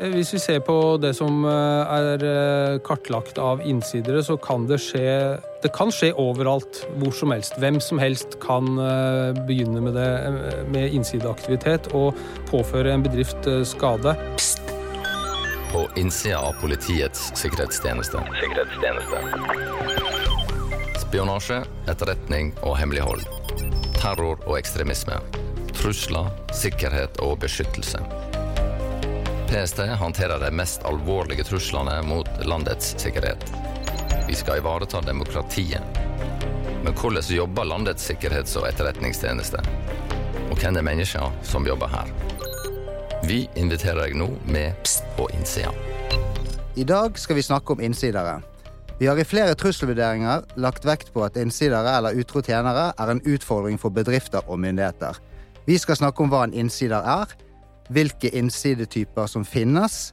Hvis vi ser på det som eh, er eh, kartlagt av innsidere, så kan det skje Det kan skje overalt, hvor som helst. Hvem som helst kan eh, begynne med det med innsideaktivitet og påføre en bedrift skade. Psst. På innsida av Politiets sikkerhetstjeneste. sikkerhetstjeneste. Spionasje, etterretning og hemmelighold. Terror og ekstremisme. Trusler, sikkerhet og beskyttelse. PST håndterer de mest alvorlige truslene mot landets sikkerhet. Vi skal ivareta demokratiet. Men hvordan jobber landets sikkerhets- og etterretningstjeneste? Og hvem er menneskene som jobber her? Vi inviterer deg nå med Pst på innsida. I dag skal vi snakke om innsidere. Vi har i flere trusselvurderinger lagt vekt på at innsidere eller utro tjenere er en utfordring for bedrifter og myndigheter. Vi skal snakke om hva en innsider er, hvilke innsidetyper som finnes,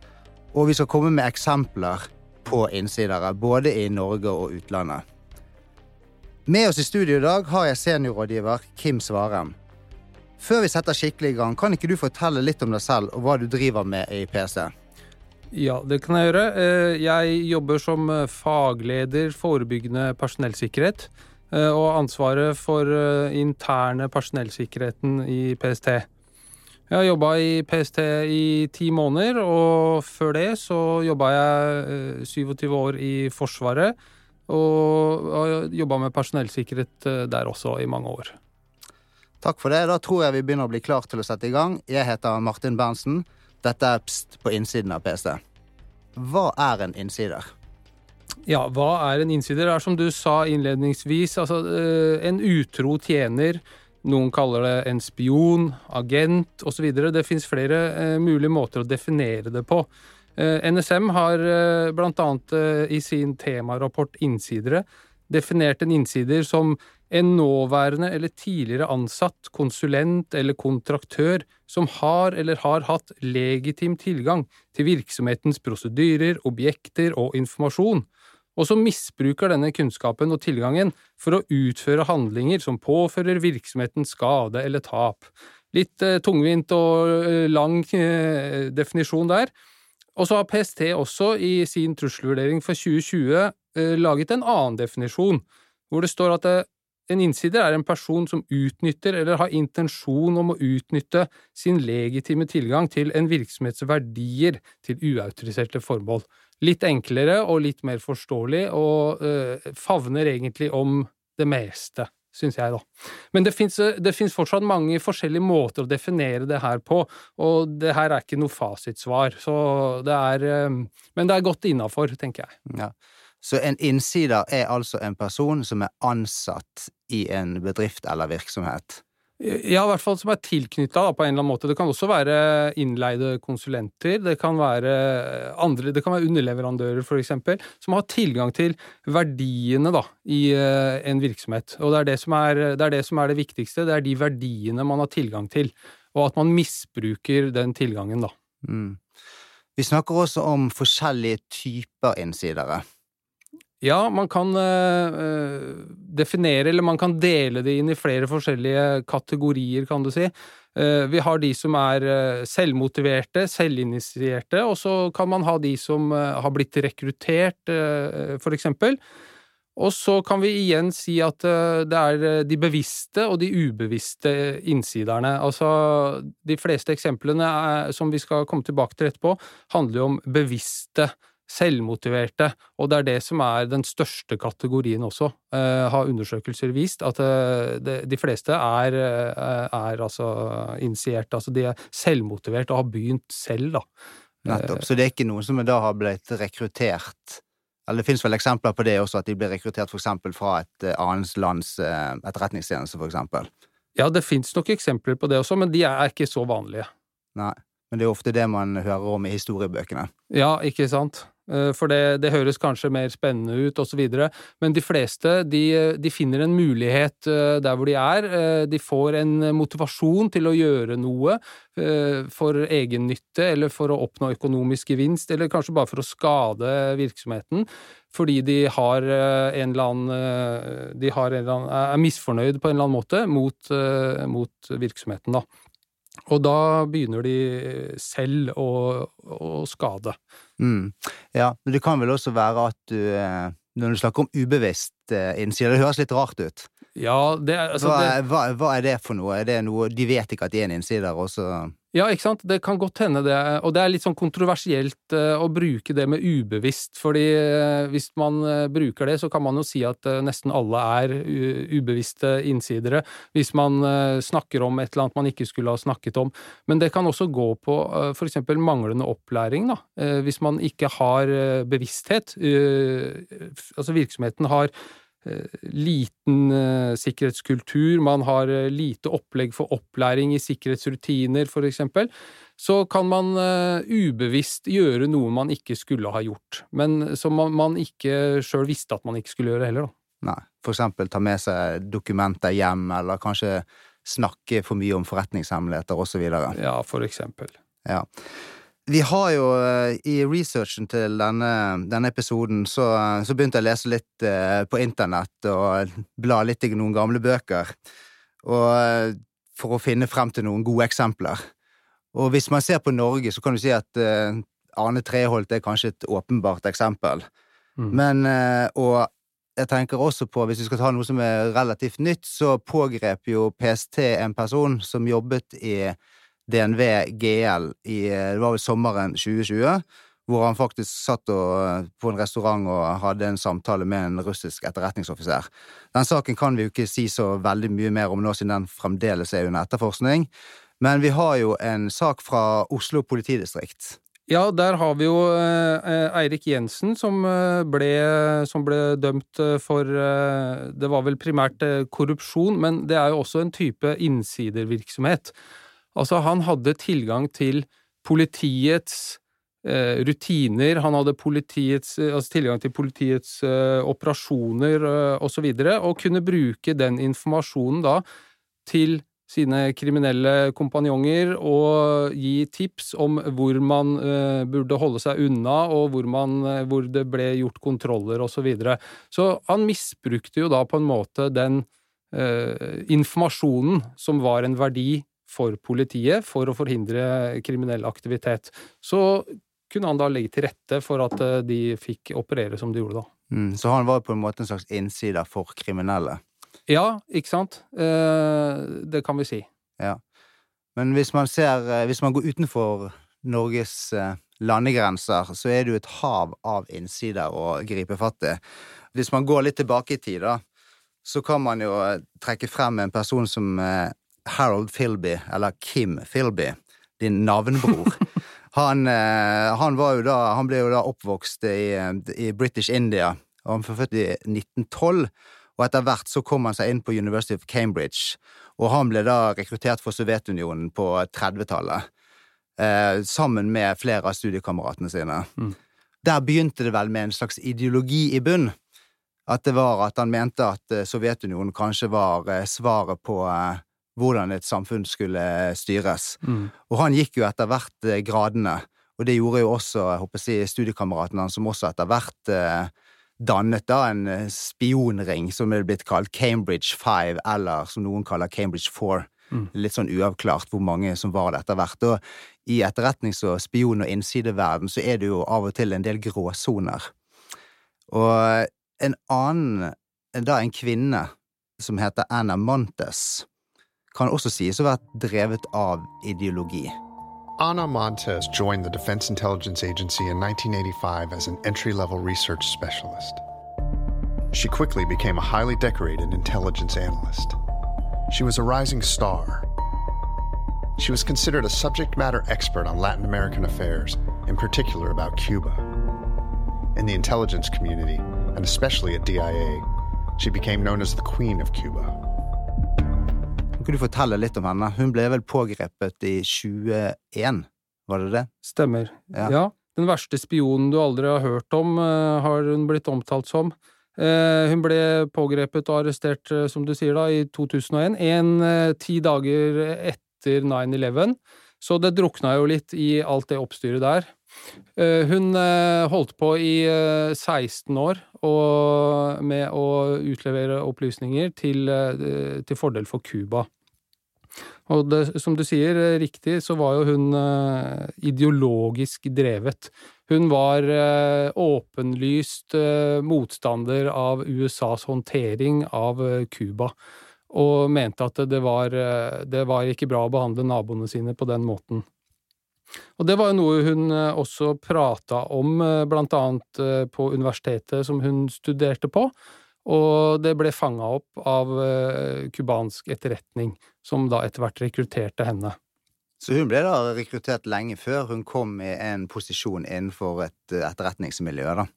og vi skal komme med eksempler på innsidere, både i Norge og utlandet. Med oss i studio i dag har jeg seniorrådgiver Kim Svarem. Før vi setter skikkelig i gang, kan ikke du fortelle litt om deg selv og hva du driver med i PC? Ja, det kan jeg gjøre. Eh, jeg jobber som fagleder forebyggende personellsikkerhet eh, og ansvaret for eh, interne personellsikkerheten i PST. Jeg har jobba i PST i ti måneder, og før det så jobba jeg 27 eh, år i Forsvaret. Og har jobba med personellsikkerhet eh, der også i mange år. Takk for det. Da tror jeg vi begynner å bli klar til å sette i gang. Jeg heter Martin Berntsen. Dette er Pst på innsiden av PST. Hva er en innsider? Ja, hva er en innsider? Det er som du sa innledningsvis, altså eh, en utro tjener noen kaller det en spion, agent osv. Det fins flere eh, mulige måter å definere det på. Eh, NSM har eh, bl.a. Eh, i sin temarapport Innsidere definert en innsider som en nåværende eller tidligere ansatt, konsulent eller kontraktør som har eller har hatt legitim tilgang til virksomhetens prosedyrer, objekter og informasjon, og som misbruker denne kunnskapen og tilgangen for å utføre handlinger som påfører virksomheten skade eller tap. Litt eh, tungvint og eh, lang eh, definisjon der. Og så har PST også i sin trusselvurdering for 2020 eh, laget en annen definisjon, hvor det står at eh, en innsider er en person som utnytter eller har intensjon om å utnytte sin legitime tilgang til en virksomhets verdier til uautoriserte formål litt enklere og litt mer forståelig, og uh, favner egentlig om det meste, syns jeg, da. Men det fins fortsatt mange forskjellige måter å definere det her på, og det her er ikke noe fasitsvar, så det er um, Men det er godt innafor, tenker jeg. Ja. Så en innsider er altså en person som er ansatt i en bedrift eller virksomhet? Ja, i hvert fall som er tilknytta på en eller annen måte. Det kan også være innleide konsulenter. Det kan være andre, det kan være underleverandører, eksempel, som har tilgang til verdiene da, i eh, en virksomhet. Og det er det, er, det er det som er det viktigste. Det er de verdiene man har tilgang til. Og at man misbruker den tilgangen, da. Mm. Vi snakker også om forskjellige typer innsidere. Ja, man kan uh, definere, eller man kan dele det inn i flere forskjellige kategorier, kan du si. Uh, vi har de som er uh, selvmotiverte, selvinitierte, og så kan man ha de som har blitt rekruttert, for eksempel. Og så kan vi igjen si at det er de bevisste og de ubevisste innsiderne. Altså, de fleste eksemplene er, som vi skal komme tilbake til etterpå, handler jo om bevisste selvmotiverte, og det er det som er den største kategorien også, uh, har undersøkelser vist, at uh, de, de fleste er, uh, er altså initiert, altså de er selvmotivert og har begynt selv, da. Nettopp, så det er ikke noen som da har blitt rekruttert eller det finnes vel eksempler på det også, at de blir rekruttert eksempel fra et annet lands etterretningstjeneste, eksempel? Ja, det finnes nok eksempler på det også, men de er ikke så vanlige. Nei, men det er ofte det man hører om i historiebøkene. Ja, ikke sant. Eh, for det, det, høres kanskje mer spennende ut, osv. Men de fleste de, de, finner en mulighet eh, der hvor de er. Eh, de får en motivasjon til å gjøre noe for egennytte, eller for å oppnå økonomisk gevinst, eller kanskje bare for å skade virksomheten. Fordi de har en eller annen De eller annen, er misfornøyd på en eller annen måte mot, mot virksomheten, da. Og da begynner de selv å å skade. Mm. Ja, men det kan vel også være at du eh, Når du snakker om ubevisst Innsider, det høres litt rart ut. Ja, det altså Hva, det, hva, hva er det for noe? Er det noe De vet ikke at de er en innsider, og så Ja, ikke sant? Det kan godt hende det, og det er litt sånn kontroversielt uh, å bruke det med ubevisst, fordi uh, hvis man uh, bruker det, så kan man jo si at nesten alle er ubevisste innsidere, hvis man snakker om et eller annet man ikke skulle ha snakket om. Men det kan også gå på for eksempel manglende opplæring, da. Hvis man ikke har bevissthet. Altså virksomheten har liten eh, sikkerhetskultur, man har eh, lite opplegg for opplæring i sikkerhetsrutiner, for eksempel, så kan man eh, ubevisst gjøre noe man ikke skulle ha gjort, men som man, man ikke sjøl visste at man ikke skulle gjøre heller, da. Nei, for eksempel ta med seg dokumenter hjem, eller kanskje snakke for mye om forretningshemmeligheter, videre. Ja, for eksempel. Ja. Vi har jo eh, i researchen til denne, denne episoden, så, så begynte jeg å lese litt eh, på internett og bla litt i noen gamle bøker, og eh, for å finne frem til noen gode eksempler. Og hvis man ser på Norge, så kan du si at eh, Arne Treholt er kanskje et åpenbart eksempel. Mm. Men, eh, og jeg tenker også på, hvis vi skal ta noe som er relativt nytt, så pågrep jo PST en person som jobbet i DNV GL i det var vel sommeren 2020, hvor han faktisk satt og, på en restaurant og hadde en samtale med en russisk etterretningsoffiser. Den saken kan vi jo ikke si så veldig mye mer om nå, siden den fremdeles er under etterforskning. Men vi har jo en sak fra Oslo politidistrikt. Ja, der har vi jo eh, eh, Eirik Jensen som eh, ble, som ble dømt eh, for eh, Det var vel primært eh, korrupsjon, men det er jo også en type innsidervirksomhet. Altså, han hadde tilgang til politiets eh, rutiner, han hadde politiets, eh, altså tilgang til politiets eh, operasjoner eh, og så og kunne bruke den informasjonen da til sine kriminelle kompanjonger og gi tips om hvor man eh, burde holde seg unna, og hvor, man, eh, hvor det ble gjort kontroller og så videre. Så han misbrukte jo da på en måte den eh, informasjonen som var en verdi for politiet for å forhindre kriminell aktivitet. Så kunne han da legge til rette for at eh, de fikk operere som de gjorde da. Mm, så han var på en måte en slags innsider for kriminelle. Ja, ikke sant? Eh, det kan vi si. Ja. Men hvis man ser eh, Hvis man går utenfor Norges eh, landegrenser, så er det jo et hav av innsider å gripe fatt i. Hvis man går litt tilbake i tid, da, så kan man jo trekke frem en person som Harold Philby, eller Kim Philby, din navnbror. Han, eh, han var da Han ble jo da oppvokst i, i British India, og han ble født i 1912. Og etter hvert så kom han seg inn på University of Cambridge, og han ble da rekruttert for Sovjetunionen på 30-tallet. Eh, sammen med flere av studiekameratene sine. Mm. Der begynte det vel med en slags ideologi i bunn. At det var at han mente at eh, Sovjetunionen kanskje var eh, svaret på eh, hvordan et samfunn skulle styres. Mm. Og han gikk jo etter hvert eh, gradene, og det gjorde jo også jeg håper å si, studiekameraten hans, som også etter hvert eh, dannet da en eh, spionring som er blitt kalt Cambridge Five, eller som noen kaller Cambridge Four. Mm. Litt sånn uavklart hvor mange som var det etter hvert. Og i etterretnings- og spion- og innsideverden så er det jo av og til en del gråsoner. Og en annen, da en kvinne som heter Anna Montes, kan også sies å drevet av ideologi. Ana Montez joined the Defense Intelligence Agency in 1985 as an entry level research specialist. She quickly became a highly decorated intelligence analyst. She was a rising star. She was considered a subject matter expert on Latin American affairs, in particular about Cuba. In the intelligence community, and especially at DIA, she became known as the Queen of Cuba. Kan du fortelle litt om henne? Hun ble vel pågrepet i 21, var det det? Stemmer. Ja. Ja. Den verste spionen du aldri har hørt om, eh, har hun blitt omtalt som. Eh, Hun ble pågrepet og arrestert, eh, som du sier da, i 2001, en ti dager etter 9-11. Så det drukna jo litt i alt det oppstyret der. Hun holdt på i eh, 16 år med å utlevere opplysninger til, til fordel for Cuba. Og det, som du sier eh, riktig, så var jo hun eh, ideologisk drevet. Hun var eh, åpenlyst motstander av USAs håndtering av Cuba. Og mente at det var, det var ikke bra å behandle naboene sine på den måten. Og det var jo noe hun også prata om, blant annet på universitetet som hun studerte på. Og det ble fanga opp av cubansk etterretning, som da etter hvert rekrutterte henne. Så hun ble da rekruttert lenge før hun kom i en posisjon innenfor et eh, etterretningsmiljø, da.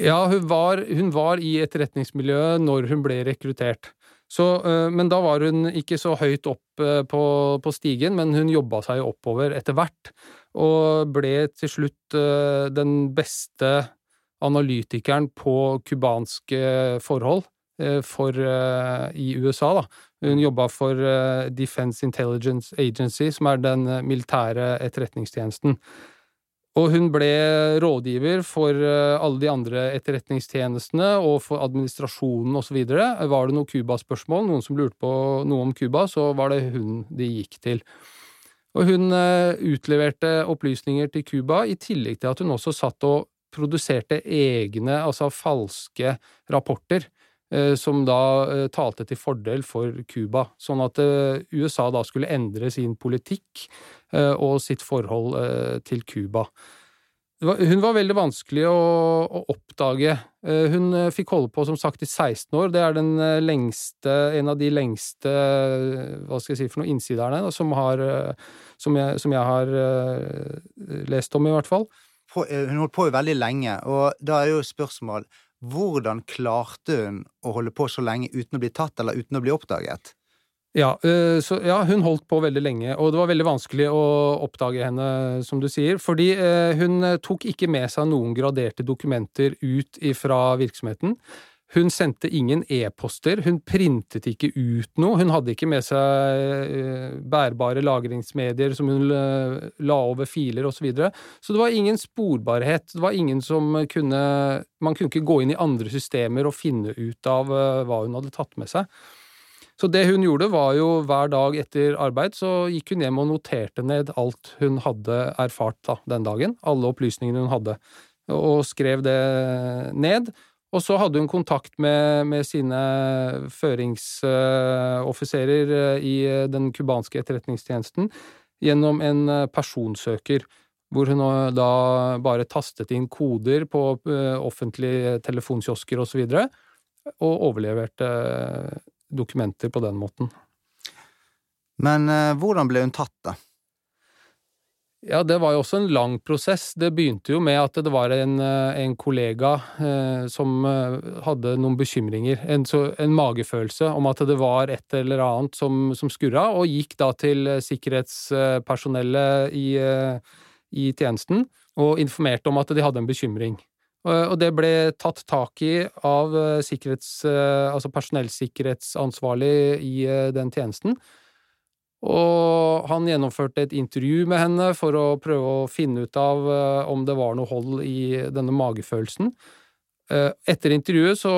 Ja, hun var, hun var i etterretningsmiljøet når hun ble rekruttert. Så, eh, men da var hun ikke så høyt opp eh, på, på stigen, men hun jobba seg oppover etter hvert, og ble til slutt den beste analytikeren på cubanske forhold for, eh, i USA, da. Hun jobba for eh, Defense Intelligence Agency, som er den eh, militære etterretningstjenesten. Og hun ble rådgiver for eh, alle de andre etterretningstjenestene og for administrasjonen osv. Var det noe Cuba-spørsmål, noen som lurte på noe om Cuba, så var det hun de gikk til. Og hun eh, utleverte opplysninger til Cuba, i tillegg til at hun også satt og produserte egne, altså falske rapporter, eh, som da eh, talte til fordel for Cuba, sånn at eh, USA da skulle endre sin politikk eh, og sitt forhold eh, til Cuba. Hun var veldig vanskelig å, oppdage. Eh, Hun eh, fikk holde på som sagt i 16 år. Det er den eh, lengste, en av de lengste eh, hva skal jeg si for noe, innsiderne da, som, har, eh, som, jeg, som jeg har eh, lest om, i hvert fall. Eh, hun holdt på jo veldig lenge, og da er jo spørsmål hvordan klarte hun å holde på så lenge uten å bli tatt eller uten å bli oppdaget? Ja, eh, så, ja, hun holdt på veldig lenge, og det var veldig vanskelig å oppdage henne, som du sier, fordi eh, hun eh, tok ikke med seg noen graderte dokumenter ut fra virksomheten. Hun sendte ingen e-poster, hun printet ikke ut noe, hun hadde ikke med seg eh, bærbare lagringsmedier som hun eh, la over filer osv. Så, videre. så det var ingen sporbarhet, det var ingen som kunne Man kunne ikke gå inn i andre systemer og finne ut av eh, hva hun hadde tatt med seg. Så det hun gjorde, var jo hver dag etter arbeid så gikk hun hjem og noterte ned alt hun hadde erfart da, den dagen, alle opplysningene hun hadde, og skrev det ned. Og så hadde hun kontakt med, med sine føringsoffiserer eh, i eh, den cubanske etterretningstjenesten gjennom en eh, personsøker, hvor hun da bare tastet inn koder på offentlige telefonkiosker osv., og, så og overleverte dokumenter på den måten. Men hvordan ble hun tatt, da? Ja, det var jo også en lang prosess. Det begynte jo med at det var en, eh, en kollega eh, som eh, hadde noen bekymringer, en, en magefølelse om at det var et eller annet som, som skurra, og gikk da til eh, sikkerhetspersonellet i, i tjenesten og informerte om at de hadde en bekymring. Og og det ble tatt tak i av altså personellsikkerhetsansvarlig i den tjenesten. Og han gjennomførte et intervju med henne for å prøve å finne ut av eh, om det var noe hold i denne magefølelsen. Eh, Etter intervjuet så,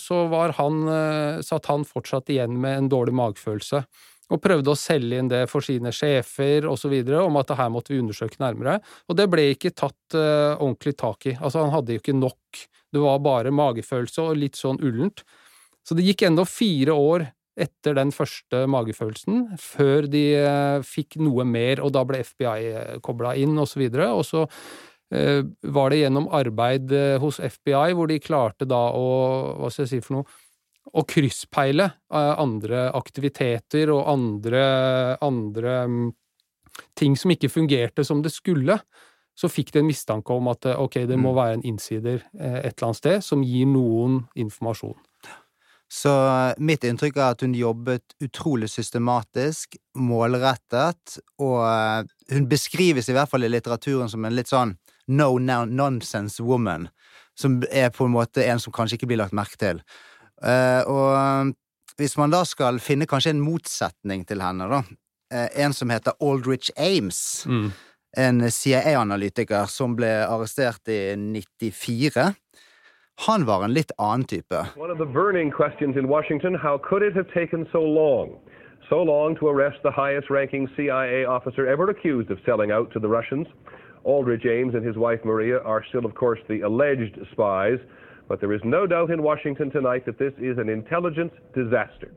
så han, eh, satt han fortsatt igjen med en dårlig magefølelse, og prøvde å selge inn det for sine sjefer videre, om at det her måtte vi undersøke nærmere. Og det ble ikke tatt ordentlig tak i. Altså, han hadde jo ikke nok. Det var bare magefølelse og litt sånn ullent. Så det gikk enda fire år etter den første magefølelsen, før de eh, fikk noe mer, og da ble FBI kobla inn, videre. Og så eh, var det gjennom arbeid eh, hos FBI hvor de klarte da å, hva skal jeg si for noe, å krysspeile eh, andre aktiviteter og andre, andre mm, ting som ikke fungerte som det skulle. Så fikk de en mistanke om at eh, ok, det må Mm. være en innsider eh, et eller annet sted som gir noen informasjon. Så eh, mitt inntrykk er at hun jobbet utrolig systematisk, målrettet, og eh, hun beskrives i hvert fall i litteraturen som en litt sånn no no nonsense woman, som er på en måte en som kanskje ikke blir lagt merke til. Eh, og hvis man da skal finne kanskje en motsetning til henne, da, en som heter Aldrich Ames, en CIA-analytiker som ble arrestert i 94. Han var en litt annen type. One of the burning questions in Washington how could it have taken so long? so long to arrest the highest ranking CIA officer ever accused of selling out to the Russians. Aldrich Ames and his wife Maria are still, of course, the alleged spies, but there is no doubt in Washington tonight that this is an intelligence disaster.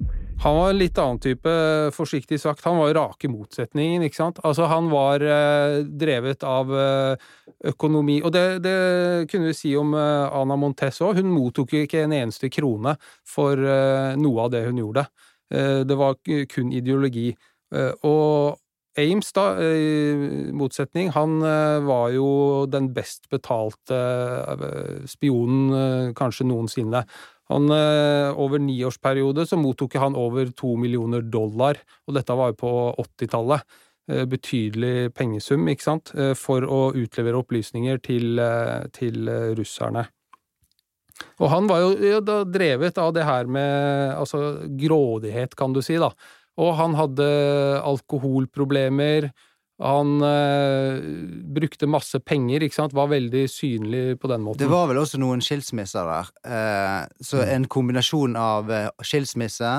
Han var en litt annen type, forsiktig sagt. Han var rake motsetningen, ikke sant. Altså, han var eh, drevet av eh, økonomi. Og det, det, kunne vi si om eh, Ana Montes òg. Hun mottok ikke en eneste krone for eh, noe av det hun gjorde. Eh, det var kun ideologi. Eh, og Ames, da, i motsetning, han var jo den best betalte spionen kanskje noensinne. Han, over niårsperiode så mottok han over to millioner dollar, og dette var jo på 80-tallet. Betydelig pengesum, ikke sant, for å utlevere opplysninger til, til russerne. Og han var jo ja, drevet av det her med altså grådighet, kan du si, da. Og han hadde alkoholproblemer. Han eh, brukte masse penger, ikke sant, var veldig synlig på den måten. Det var vel også noen skilsmisser der. Eh, så Mm. en kombinasjon av eh, skilsmisse,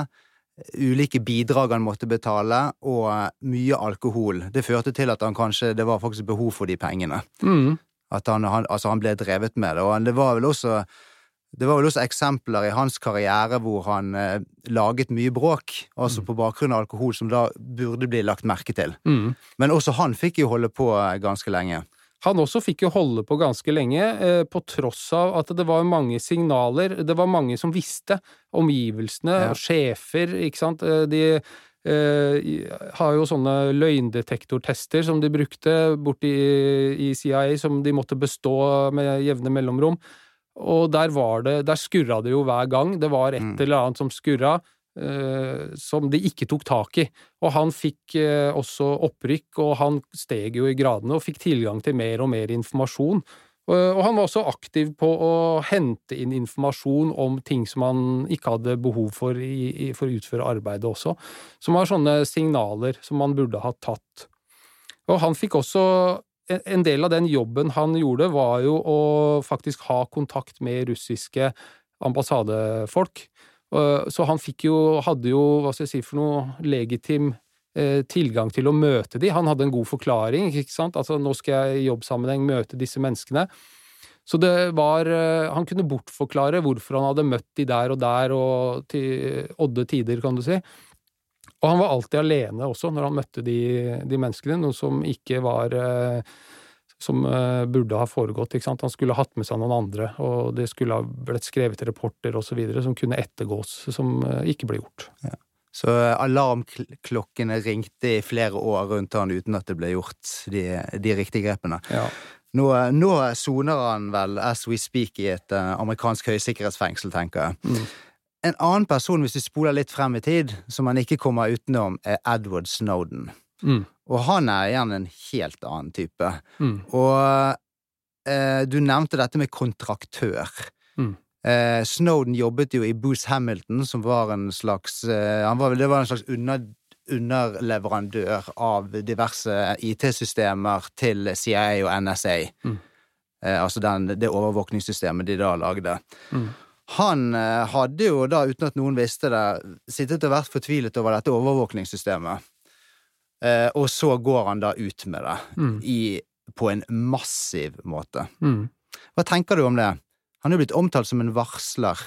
ulike bidrag han måtte betale, og eh, mye alkohol. Det førte til at han kanskje Det var faktisk behov for de pengene. Mm. At han, han, altså han ble drevet med det. Og det var vel også det var vel også eksempler i hans karriere hvor han eh, laget mye bråk, altså på bakgrunn av alkohol, som da burde bli lagt merke til. Mm. Men også han fikk jo holde på eh, ganske lenge. Han også fikk jo holde på ganske lenge, eh, på tross av at det var mange signaler. Det var mange som visste. Omgivelsene, Ja. sjefer, ikke sant. Eh, De eh, har jo sånne løgndetektortester som de brukte borti i CIA, som de måtte bestå med jevne mellomrom. Og der var det Der skurra det jo hver gang. Det var et Mm. eller annet som skurra. eh, som de ikke tok tak i. Og han fikk eh, også opprykk, og han steg jo i gradene og fikk tilgang til mer og mer informasjon. Og, og han var også aktiv på å hente inn informasjon om ting som han ikke hadde behov for i, i, for å utføre arbeidet også. Som var sånne signaler som man burde ha tatt. Og han fikk også en- del av den jobben han gjorde, var jo å faktisk ha kontakt med russiske ambassadefolk. Så han fikk jo, hadde jo, hva skal jeg si for noe, legitim eh, tilgang til å møte de. Han hadde en god forklaring, ikke sant? Altså, nå skal jeg i jobbsammenheng møte disse menneskene. Så det var eh, Han kunne bortforklare hvorfor han hadde møtt de der og der, og til odde tider, kan du si. Og han var alltid alene også når han møtte de, de menneskene, noe som ikke var eh, Som eh, burde ha foregått, ikke sant. Han skulle ha hatt med seg noen andre, og det skulle ha blitt skrevet rapporter så videre som kunne ettergås, som eh, ikke ble gjort. Så eh, alarmklokkene ringte i flere år rundt han uten at det ble gjort de, de riktige grepene. Ja. Nå, nå soner han vel as we speak i et amerikansk høysikkerhetsfengsel, tenker jeg. Mm. En annen person, hvis du spoler litt frem i tid, som man ikke kommer utenom, er Edward Snowden. Mm. Og han er igjen en helt annen type. Mm. Og eh, du nevnte dette med kontraktør. Mm. Eh, Snowden jobbet jo i Booth Hamilton, som var en slags eh, han var, Det var en slags under, underleverandør av diverse IT-systemer til CIA og NSA. Mm. Eh, altså den, det overvåkningssystemet de da lagde. Mm. Han eh, hadde jo da, uten at noen visste det, sittet og vært fortvilet over dette overvåkningssystemet. Eh, og så går han da ut med det Mm. i, på en massiv måte. Mm. Hva tenker du om det? Han er jo blitt omtalt som en varsler.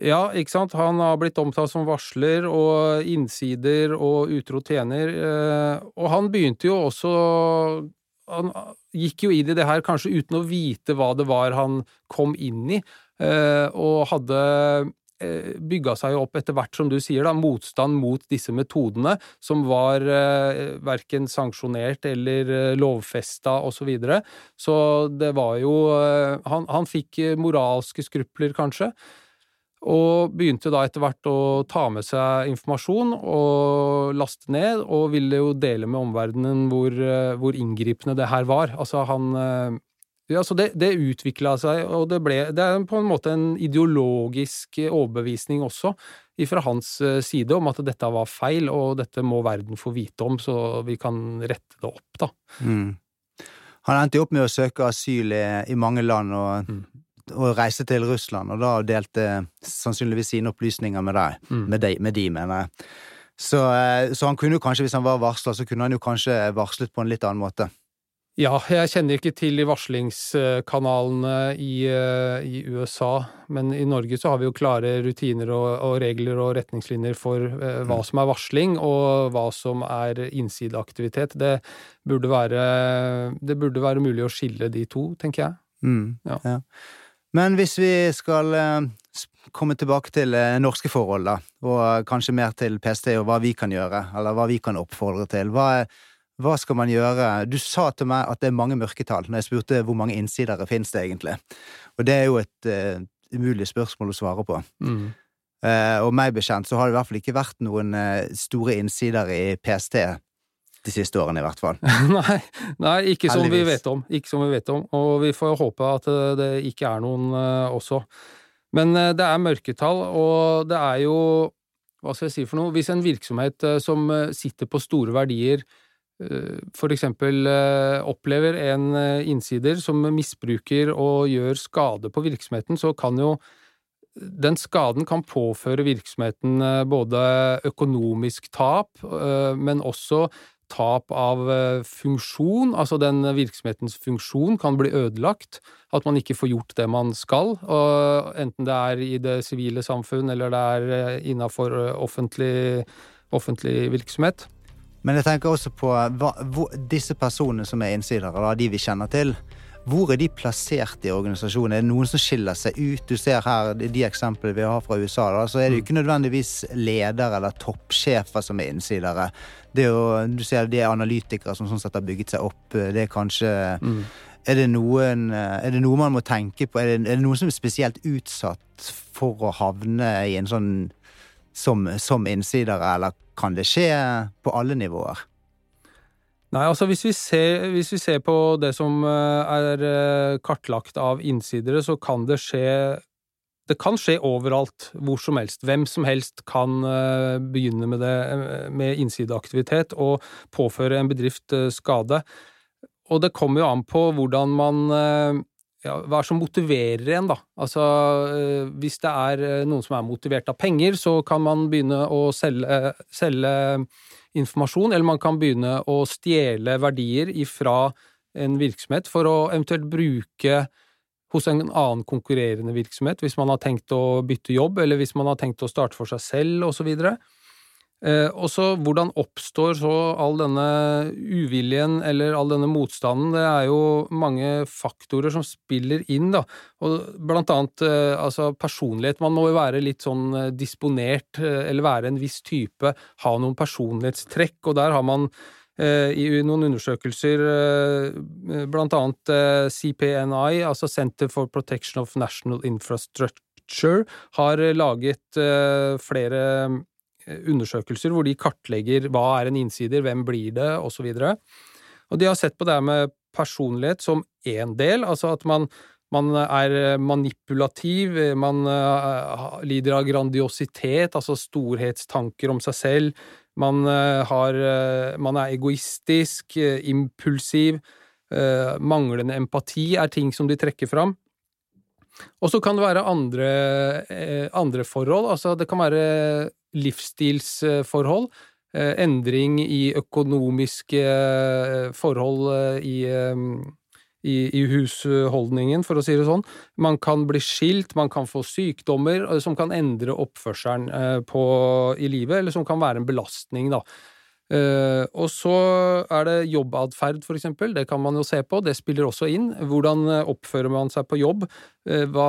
Ja, ikke sant. Han har blitt omtalt som varsler og innsider og utro tjener. eh, Og han begynte jo også Han gikk jo inn i det her kanskje uten å vite hva det var han kom inn i, og hadde bygga seg opp etter hvert, som du sier, da, motstand mot disse metodene, som var eh, verken sanksjonert eller eh, lovfesta osv. Så, videre. så det var jo eh, han, han fikk eh, moralske skrupler, kanskje. Og begynte da etter hvert å ta med seg informasjon og laste ned, og ville jo dele med omverdenen hvor, eh, hvor inngripende det her var. Altså, han eh, Ja, så det, det utvikla seg, og det ble Det er på en måte en ideologisk overbevisning også, fra hans eh, side, om at dette var feil, og dette må verden få vite om, så vi kan rette det opp, da. Mm. Han endte jo opp med å søke asyl i, i mange land og, Mm. og reise til Russland, og da delte sannsynligvis sine opplysninger med deg. Mm. Med, de, med de, mener jeg. Så, eh, så han kunne jo kanskje, hvis han var varsla, så kunne han jo kanskje varslet på en litt annen måte. Ja, jeg kjenner ikke til de varslingskanalene i, eh, i, USA, men i Norge så har vi jo klare rutiner og, og regler og retningslinjer for eh, hva mm. som er varsling, og hva som er innsideaktivitet. Det burde være, det burde være mulig å skille de to, tenker jeg. Mm, ja. Ja. Men hvis vi skal eh, komme tilbake til eh, norske forhold, da, og kanskje mer til PST og hva vi kan gjøre, eller hva vi kan oppfordre til, hva er hva skal man gjøre? Du sa til meg at det er mange mørketall, når jeg spurte hvor mange innsidere finnes det egentlig. Og det er jo et uh, umulig spørsmål å svare på. Mm. Uh, og meg bekjent så har det i hvert fall ikke vært noen uh, store innsider i PST de siste årene, i hvert fall. nei, nei, ikke som vi vet om. Ikke som vi vet om. Og vi får håpe at det ikke er noen også. Men det er mørketall, og det er jo Hva skal jeg si for noe? Hvis en virksomhet som sitter på store verdier, for eksempel eh, opplever en eh, innsider som misbruker og gjør skade på virksomheten, så kan jo den skaden kan påføre virksomheten både økonomisk tap, men også tap av funksjon, altså den virksomhetens funksjon kan bli ødelagt, at man ikke får gjort det man skal, enten det er i det sivile samfunn eller det er innafor offentlig, offentlig virksomhet. Men jeg tenker også på hva, hvor, disse personene som er innsidere, da, de vi kjenner til. Hvor er de plassert i organisasjonen? Er det noen som skiller seg ut? Du ser her de eksemplene vi har fra USA. Da, så er det jo mm. ikke nødvendigvis ledere eller toppsjefer som er innsidere. Det er jo, du ser det er analytikere som sånn sett har bygget seg opp. Det er kanskje mm. er, det noen, er det noe man må tenke på? Er det, er det noen som er spesielt utsatt for å havne i en sånn som, som innsidere, eller kan det skje på alle nivåer? Nei, altså hvis vi, ser, hvis vi ser på det som eh, er eh, kartlagt av innsidere, så kan det skje det kan skje overalt, hvor som helst. Hvem som helst kan eh, begynne med det, med innsideaktivitet og påføre en bedrift skade. Og det kommer jo an på hvordan man ja, hva er det som motiverer en, da? Altså, eh, hvis det er eh, noen som er motivert av penger, så kan man begynne å selge, selge informasjon, eller man kan begynne å stjele verdier ifra en virksomhet for å eventuelt bruke hos en annen konkurrerende virksomhet, hvis man har tenkt å bytte jobb, eller hvis man har tenkt å starte for seg selv, og så. Eh, og så hvordan oppstår så all denne uviljen eller all denne motstanden? Det er jo mange faktorer som spiller inn, da. Og blant annet eh, altså personlighet. Man må jo være litt sånn eh, disponert, eh, eller være en viss type, ha noen personlighetstrekk, og der har man eh, i noen undersøkelser, blant annet CPNI, altså Center for Protection of National Infrastructure, har laget flere undersøkelser hvor de kartlegger hva er en innsider, hvem blir det, osv. Og, og de har sett på det her med personlighet som én del, altså at man, man er manipulativ, man uh, lider av grandiositet, altså storhetstanker om seg selv, man, har, man er egoistisk, impulsiv, manglende empati er ting som de trekker fram. Og så kan det være andre, andre forhold, altså det kan være livsstilsforhold, eh, endring i økonomiske eh, forhold eh, i, i, i, husholdningen, for å si det sånn. Man kan bli skilt, man kan få sykdommer som kan endre oppførselen på, i livet, eller som kan være en belastning, da. Uh, og så er det jobbadferd, for eksempel. Det kan man jo se på. Det spiller også inn. Hvordan eh, oppfører man seg på jobb? Uh, hva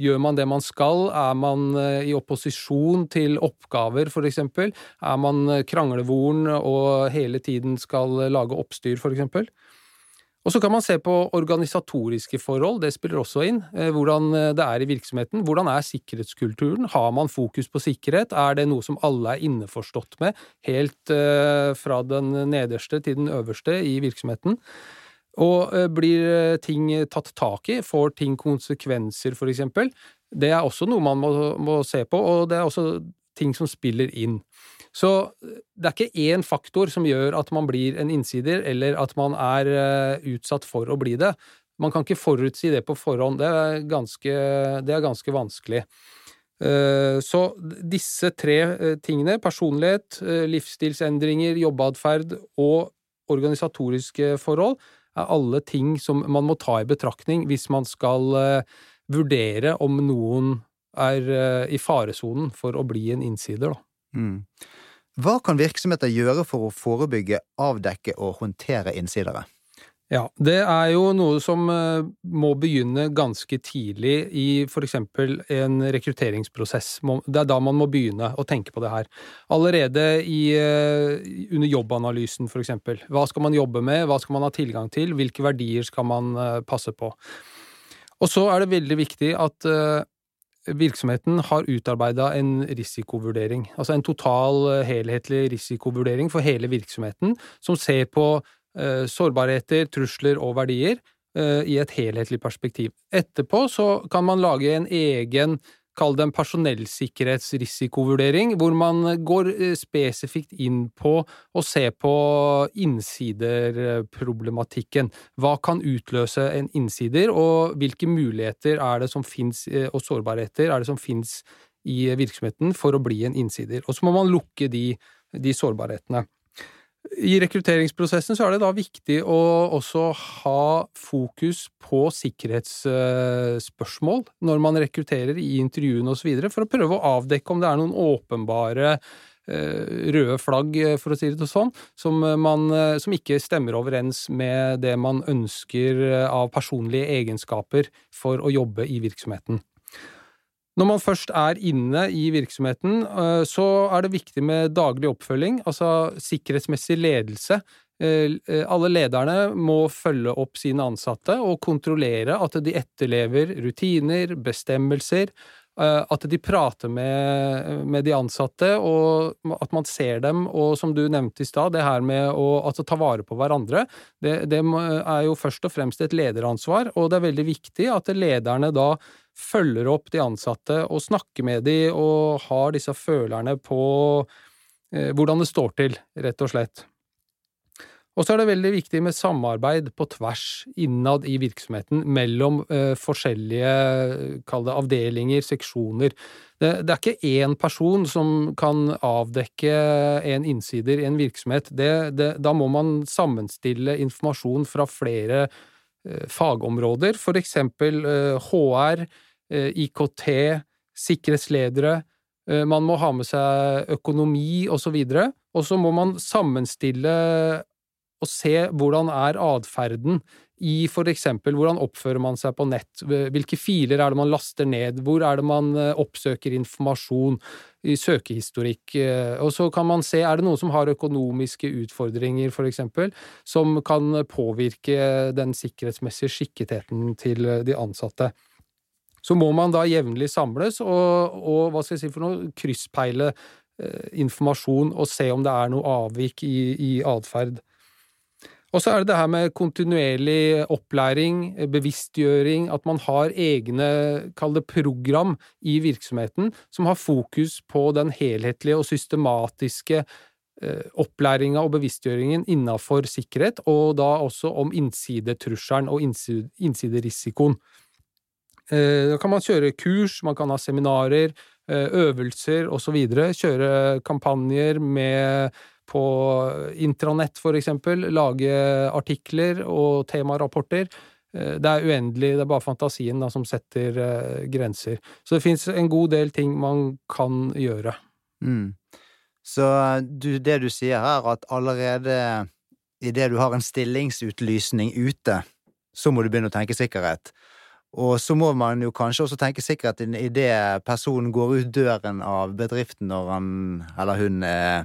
Gjør man det man skal? Er man uh, i opposisjon til oppgaver, for eksempel? Er man kranglevoren og hele tiden skal lage oppstyr, for eksempel? Og så kan man se på organisatoriske forhold, det spiller også inn. Eh, hvordan eh, det er i virksomheten. Hvordan er sikkerhetskulturen? Har man fokus på sikkerhet? Er det noe som alle er innforstått med, helt eh, fra den nederste til den øverste i virksomheten? Og blir ting tatt tak i? Får ting konsekvenser, for eksempel? Det er også noe man må, må se på, og det er også ting som spiller inn. Så det er ikke én faktor som gjør at man blir en innsider, eller at man er uh, utsatt for å bli det. Man kan ikke forutsi det på forhånd. Det er ganske, det er ganske vanskelig. Så disse tre tingene, personlighet, livsstilsendringer, jobbeatferd og organisatoriske forhold, er alle ting som man må ta i betraktning hvis man skal vurdere om noen er i faresonen for å bli en innsider, da. Mm. Hva kan virksomheter gjøre for å forebygge, avdekke og håndtere innsidere? Ja, det er jo noe som eh, må begynne ganske tidlig i eksempel en rekrutteringsprosess. Det er da man må begynne å tenke på det her. Allerede i, eh, under jobbanalysen, eksempel. Hva skal man jobbe med, hva skal man ha tilgang til, hvilke verdier skal man eh, passe på. Og så er det veldig viktig at virksomheten har utarbeida en risikovurdering, altså en total, eh, helhetlig risikovurdering for hele virksomheten, som ser på eh, sårbarheter, trusler og verdier eh, i et helhetlig perspektiv. Etterpå så kan man lage en egen kall det en personellsikkerhetsrisikovurdering, hvor man går eh, spesifikt inn på å se på innsiderproblematikken. Hva kan utløse en innsider, og hvilke muligheter er det som finnes, eh, og sårbarheter er det som finnes i virksomheten for å bli en innsider. Og så må man lukke de, de sårbarhetene. I rekrutteringsprosessen så er det da viktig å også ha fokus på sikkerhetsspørsmål når man rekrutterer i intervjuene osv., for å prøve å avdekke om det er noen åpenbare eh, røde flagg, for å si det sånn, som, man, som ikke stemmer overens med det man ønsker av personlige egenskaper for å jobbe i virksomheten. Når man først er inne i virksomheten, eh, så er det viktig med daglig oppfølging, altså sikkerhetsmessig ledelse. Eh, eh, alle lederne må følge opp sine ansatte og kontrollere at de etterlever rutiner, bestemmelser, at de prater med, med, de ansatte, og at man ser dem, og som du nevnte i stad, det her med å altså, ta vare på hverandre, det, det, er jo først og fremst et lederansvar, og det er veldig viktig at lederne da følger opp de ansatte og snakker med de og har disse følerne på eh, hvordan det står til, rett og slett. Og så er det veldig viktig med samarbeid på tvers innad i virksomheten mellom eh, forskjellige kall det avdelinger, seksjoner. Det, det, er ikke én person som kan avdekke en innsider i en virksomhet. Det, det, da må man sammenstille informasjon fra flere eh, fagområder, for eksempel eh, HR, Eh, IKT, sikkerhetsledere, eh, man må ha med seg økonomi osv., og, og så må man sammenstille og se hvordan er atferden i for eksempel hvordan oppfører man seg på nett, hvilke filer er det man laster ned, hvor er det man eh, oppsøker informasjon? I søkehistorikk, og så kan man se er det noen som har økonomiske utfordringer, for eksempel, som kan påvirke den sikkerhetsmessige skikketheten til de ansatte. Så må man da jevnlig samles og, og hva skal jeg si for noe, krysspeile eh, informasjon og se om det er noe avvik i, i atferd. Og så er det det her med kontinuerlig opplæring, bevisstgjøring, at man har egne, kall det program i virksomheten, som har fokus på den helhetlige og systematiske eh, opplæringa og bevisstgjøringen innafor sikkerhet, og da også om innsidetrusselen og innsiderisikoen. Eh, da kan man kjøre kurs, man kan ha seminarer, eh, øvelser osv. Kjøre kampanjer med på intranett, for eksempel. Lage artikler og temarapporter. Eh, det er uendelig, det er bare fantasien da, som setter eh, grenser. Så det fins en god del ting man kan gjøre. Mm. Så du, det du sier her, at allerede idet du har en stillingsutlysning ute, så må du begynne å tenke sikkerhet. Og så må man jo kanskje også tenke sikkerhet idet personen går ut døren av bedriften når han eller hun er,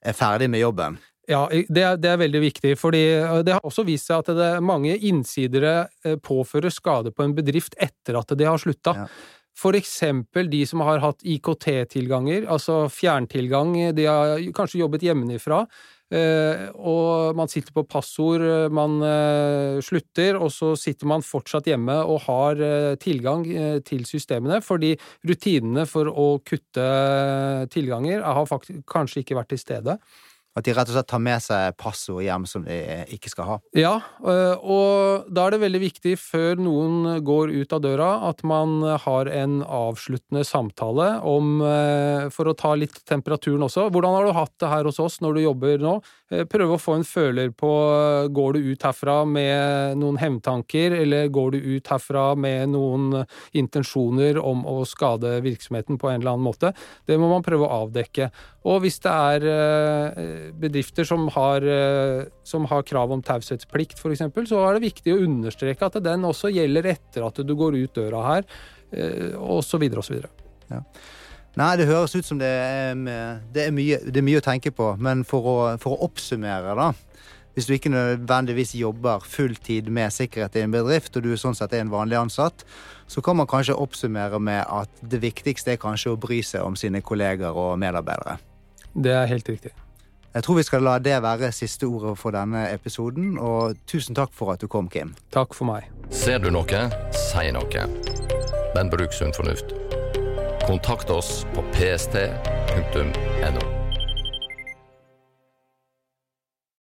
er ferdig med jobben. Ja, det er, det er, veldig viktig, fordi det har også vist seg at det, mange innsidere eh, påfører skade på en bedrift etter at de har slutta. Ja. For eksempel de som har hatt IKT-tilganger, altså fjerntilgang, de har kanskje jobbet hjemmefra, Eh, og man sitter på passord, man eh, slutter, og så sitter man fortsatt hjemme og har eh, tilgang til systemene, fordi rutinene for å kutte tilganger har faktisk kanskje ikke vært til stede. At de rett og slett tar med seg passord hjem som de ikke skal ha. Ja, øh, og da er det veldig viktig før noen går ut av døra, at man har en avsluttende samtale om, øh, for å ta litt temperaturen også. Hvordan har du hatt det her hos oss når du jobber nå? Eh, prøve å få en føler på går du ut herfra med noen hevntanker, eller går du ut herfra med noen intensjoner om å skade virksomheten på en eller annen måte? Det må man prøve å avdekke. Og hvis det er bedrifter som har, eh, som har krav om taushetsplikt, f.eks., så er det viktig å understreke at den også gjelder etter at du går ut døra her, osv. osv. Ja. Nei, det høres ut som det er, det er, mye, det er mye, å tenke på. Men for å, for å, oppsummere, da. Hvis du ikke nødvendigvis jobber fulltid med sikkerhet i en bedrift, og du sånn sett er en vanlig ansatt, så kan man kanskje oppsummere med at det viktigste er kanskje å bry seg om sine kolleger og medarbeidere. Det er helt riktig. Jeg tror vi skal la det være siste ordet for denne episoden, og tusen takk for at du kom, Kim. Takk for meg. Ser du noe, si noe. Men bruk sunn fornuft. Kontakt oss på pst.no.